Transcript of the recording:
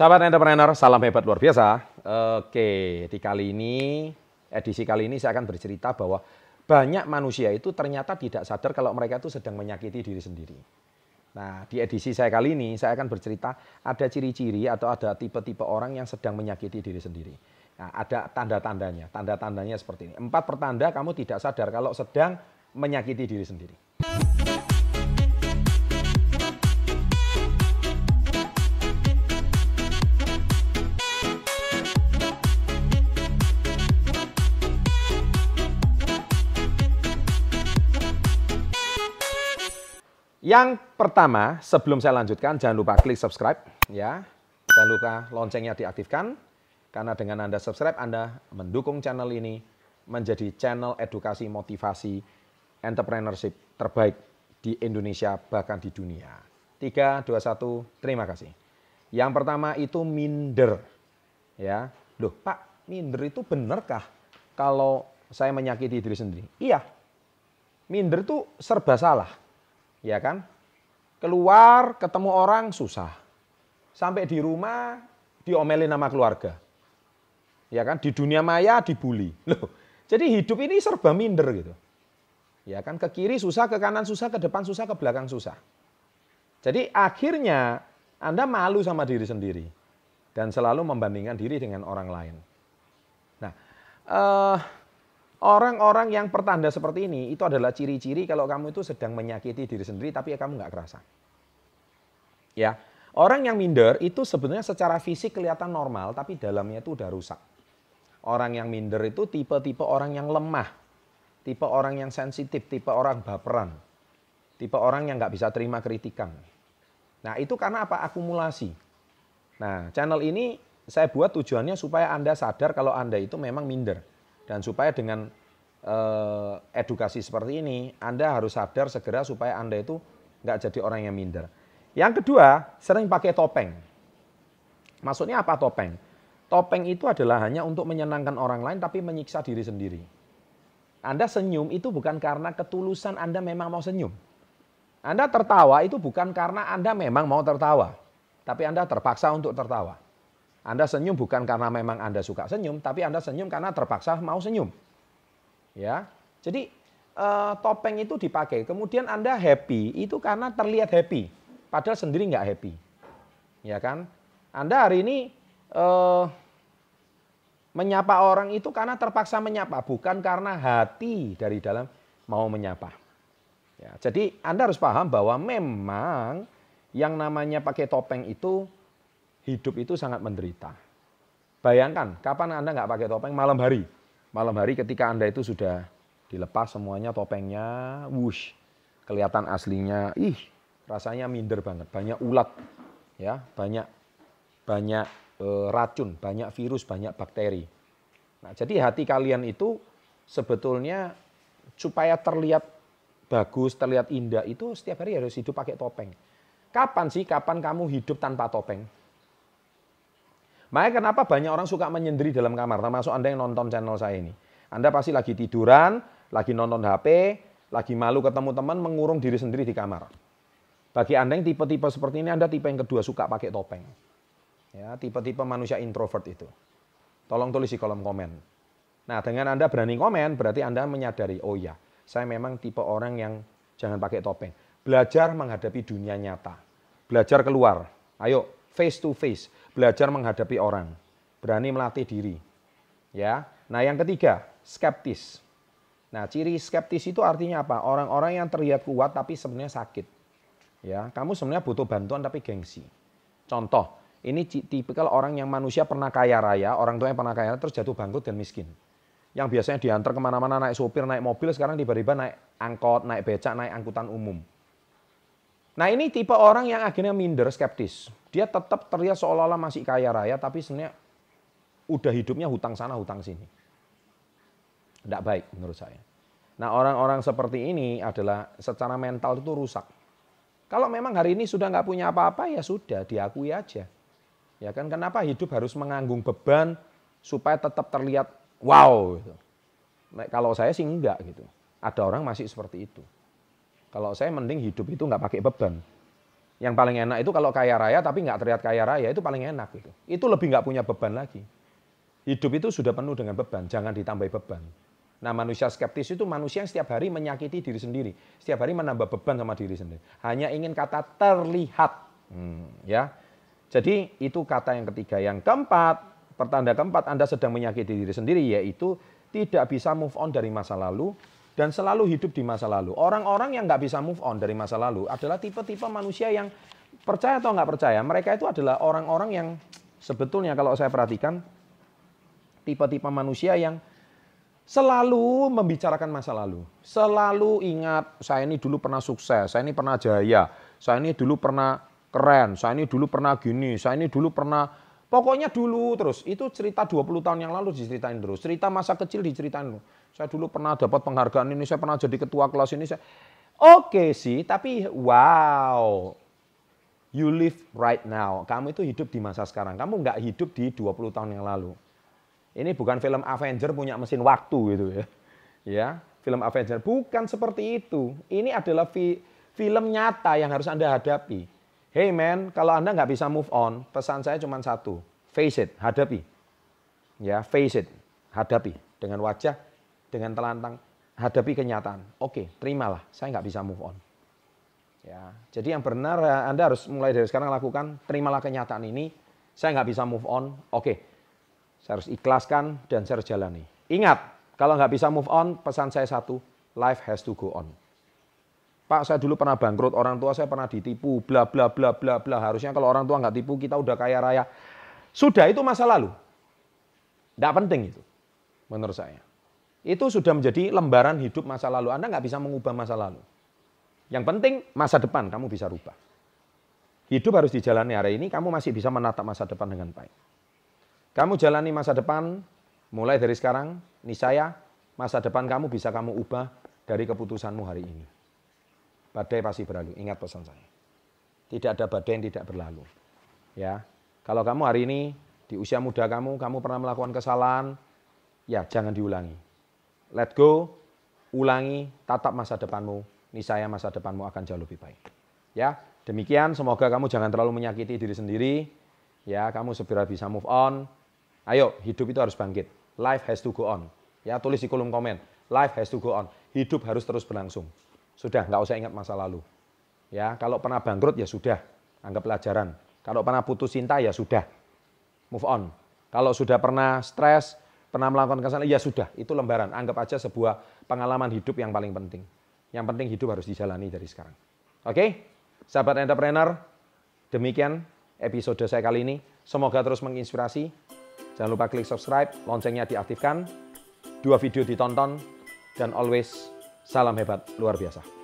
Sahabat entrepreneur, salam hebat luar biasa. Oke, di kali ini, edisi kali ini saya akan bercerita bahwa banyak manusia itu ternyata tidak sadar kalau mereka itu sedang menyakiti diri sendiri. Nah, di edisi saya kali ini, saya akan bercerita ada ciri-ciri atau ada tipe-tipe orang yang sedang menyakiti diri sendiri. Nah, ada tanda-tandanya. Tanda-tandanya seperti ini. Empat pertanda kamu tidak sadar kalau sedang menyakiti diri sendiri. Yang pertama, sebelum saya lanjutkan, jangan lupa klik subscribe ya. Jangan lupa loncengnya diaktifkan karena dengan Anda subscribe Anda mendukung channel ini menjadi channel edukasi motivasi entrepreneurship terbaik di Indonesia bahkan di dunia. 3 2 1 terima kasih. Yang pertama itu minder. Ya. Loh, Pak, minder itu benarkah kalau saya menyakiti diri sendiri? Iya. Minder itu serba salah ya kan? Keluar ketemu orang susah. Sampai di rumah diomelin nama keluarga. Ya kan? Di dunia maya dibully. Loh, jadi hidup ini serba minder gitu. Ya kan? Ke kiri susah, ke kanan susah, ke depan susah, ke belakang susah. Jadi akhirnya Anda malu sama diri sendiri dan selalu membandingkan diri dengan orang lain. Nah, eh, Orang-orang yang pertanda seperti ini itu adalah ciri-ciri kalau kamu itu sedang menyakiti diri sendiri tapi ya kamu nggak kerasa. Ya, orang yang minder itu sebenarnya secara fisik kelihatan normal tapi dalamnya itu udah rusak. Orang yang minder itu tipe-tipe orang yang lemah, tipe orang yang sensitif, tipe orang baperan, tipe orang yang nggak bisa terima kritikan. Nah itu karena apa? Akumulasi. Nah channel ini saya buat tujuannya supaya Anda sadar kalau Anda itu memang minder dan supaya dengan eh, edukasi seperti ini, Anda harus sadar segera supaya Anda itu nggak jadi orang yang minder. Yang kedua, sering pakai topeng. Maksudnya apa topeng? Topeng itu adalah hanya untuk menyenangkan orang lain tapi menyiksa diri sendiri. Anda senyum itu bukan karena ketulusan Anda memang mau senyum. Anda tertawa itu bukan karena Anda memang mau tertawa, tapi Anda terpaksa untuk tertawa. Anda senyum bukan karena memang Anda suka senyum, tapi Anda senyum karena terpaksa mau senyum. Ya. Jadi uh, topeng itu dipakai. Kemudian Anda happy itu karena terlihat happy, padahal sendiri nggak happy. Ya kan? Anda hari ini uh, menyapa orang itu karena terpaksa menyapa, bukan karena hati dari dalam mau menyapa. Ya, jadi Anda harus paham bahwa memang yang namanya pakai topeng itu hidup itu sangat menderita. Bayangkan, kapan Anda nggak pakai topeng? Malam hari. Malam hari ketika Anda itu sudah dilepas semuanya topengnya, wush, kelihatan aslinya, ih, rasanya minder banget. Banyak ulat, ya, banyak banyak e, racun, banyak virus, banyak bakteri. Nah, jadi hati kalian itu sebetulnya supaya terlihat bagus, terlihat indah itu setiap hari harus hidup pakai topeng. Kapan sih kapan kamu hidup tanpa topeng? Makanya kenapa banyak orang suka menyendiri dalam kamar, termasuk Anda yang nonton channel saya ini. Anda pasti lagi tiduran, lagi nonton HP, lagi malu ketemu teman, mengurung diri sendiri di kamar. Bagi Anda yang tipe-tipe seperti ini, Anda tipe yang kedua suka pakai topeng. Ya, tipe-tipe manusia introvert itu. Tolong tulis di kolom komen. Nah, dengan Anda berani komen, berarti Anda menyadari, oh ya, saya memang tipe orang yang jangan pakai topeng. Belajar menghadapi dunia nyata. Belajar keluar. Ayo, face to face belajar menghadapi orang, berani melatih diri. Ya. Nah, yang ketiga, skeptis. Nah, ciri skeptis itu artinya apa? Orang-orang yang terlihat kuat tapi sebenarnya sakit. Ya, kamu sebenarnya butuh bantuan tapi gengsi. Contoh, ini tipikal orang yang manusia pernah kaya raya, orang tuanya pernah kaya raya, terus jatuh bangkrut dan miskin. Yang biasanya diantar ke mana-mana naik sopir, naik mobil, sekarang tiba-tiba naik angkot, naik becak, naik angkutan umum. Nah ini tipe orang yang akhirnya minder, skeptis. Dia tetap terlihat seolah-olah masih kaya raya, tapi sebenarnya udah hidupnya hutang sana, hutang sini. Tidak baik menurut saya. Nah orang-orang seperti ini adalah secara mental itu rusak. Kalau memang hari ini sudah nggak punya apa-apa ya sudah diakui aja. Ya kan kenapa hidup harus menganggung beban supaya tetap terlihat wow gitu. Nah, kalau saya sih enggak gitu. Ada orang masih seperti itu. Kalau saya mending hidup itu nggak pakai beban. Yang paling enak itu kalau kaya raya tapi nggak terlihat kaya raya itu paling enak itu. Itu lebih nggak punya beban lagi. Hidup itu sudah penuh dengan beban, jangan ditambah beban. Nah manusia skeptis itu manusia yang setiap hari menyakiti diri sendiri. Setiap hari menambah beban sama diri sendiri. Hanya ingin kata terlihat. Hmm, ya. Jadi itu kata yang ketiga. Yang keempat, pertanda keempat Anda sedang menyakiti diri sendiri yaitu tidak bisa move on dari masa lalu dan selalu hidup di masa lalu. Orang-orang yang nggak bisa move on dari masa lalu adalah tipe-tipe manusia yang percaya atau nggak percaya. Mereka itu adalah orang-orang yang sebetulnya kalau saya perhatikan tipe-tipe manusia yang selalu membicarakan masa lalu. Selalu ingat, saya ini dulu pernah sukses, saya ini pernah jaya, saya ini dulu pernah keren, saya ini dulu pernah gini, saya ini dulu pernah Pokoknya dulu terus, itu cerita 20 tahun yang lalu diceritain terus. Cerita masa kecil diceritain terus. Saya dulu pernah dapat penghargaan ini, saya pernah jadi ketua kelas ini. Saya... Oke sih, tapi wow. You live right now. Kamu itu hidup di masa sekarang. Kamu nggak hidup di 20 tahun yang lalu. Ini bukan film Avenger punya mesin waktu gitu ya. Ya, film Avenger bukan seperti itu. Ini adalah fi film nyata yang harus Anda hadapi Hey man, kalau Anda nggak bisa move on, pesan saya cuma satu. Face it, hadapi. Ya, face it, hadapi. Dengan wajah, dengan telantang, hadapi kenyataan. Oke, terimalah, saya nggak bisa move on. Ya, jadi yang benar ya, Anda harus mulai dari sekarang lakukan, terimalah kenyataan ini. Saya nggak bisa move on, oke. Saya harus ikhlaskan dan saya harus jalani. Ingat, kalau nggak bisa move on, pesan saya satu, life has to go on. Pak saya dulu pernah bangkrut, orang tua saya pernah ditipu, bla bla bla bla bla. Harusnya kalau orang tua nggak tipu kita udah kaya raya. Sudah itu masa lalu. Tidak penting itu, menurut saya. Itu sudah menjadi lembaran hidup masa lalu. Anda nggak bisa mengubah masa lalu. Yang penting masa depan kamu bisa rubah. Hidup harus dijalani hari ini, kamu masih bisa menatap masa depan dengan baik. Kamu jalani masa depan mulai dari sekarang, niscaya masa depan kamu bisa kamu ubah dari keputusanmu hari ini. Badai pasti berlalu. Ingat pesan saya. Tidak ada badai yang tidak berlalu. Ya. Kalau kamu hari ini di usia muda kamu, kamu pernah melakukan kesalahan, ya jangan diulangi. Let go, ulangi, tatap masa depanmu. Niscaya masa depanmu akan jauh lebih baik. Ya, demikian semoga kamu jangan terlalu menyakiti diri sendiri. Ya, kamu segera bisa move on. Ayo, hidup itu harus bangkit. Life has to go on. Ya, tulis di kolom komen. Life has to go on. Hidup harus terus berlangsung. Sudah, nggak usah ingat masa lalu. Ya, kalau pernah bangkrut ya sudah, anggap pelajaran. Kalau pernah putus cinta ya sudah, move on. Kalau sudah pernah stres, pernah melakukan kesalahan, ya sudah, itu lembaran. Anggap aja sebuah pengalaman hidup yang paling penting. Yang penting hidup harus dijalani dari sekarang. Oke, sahabat entrepreneur, demikian episode saya kali ini. Semoga terus menginspirasi. Jangan lupa klik subscribe, loncengnya diaktifkan, dua video ditonton, dan always Salam hebat luar biasa.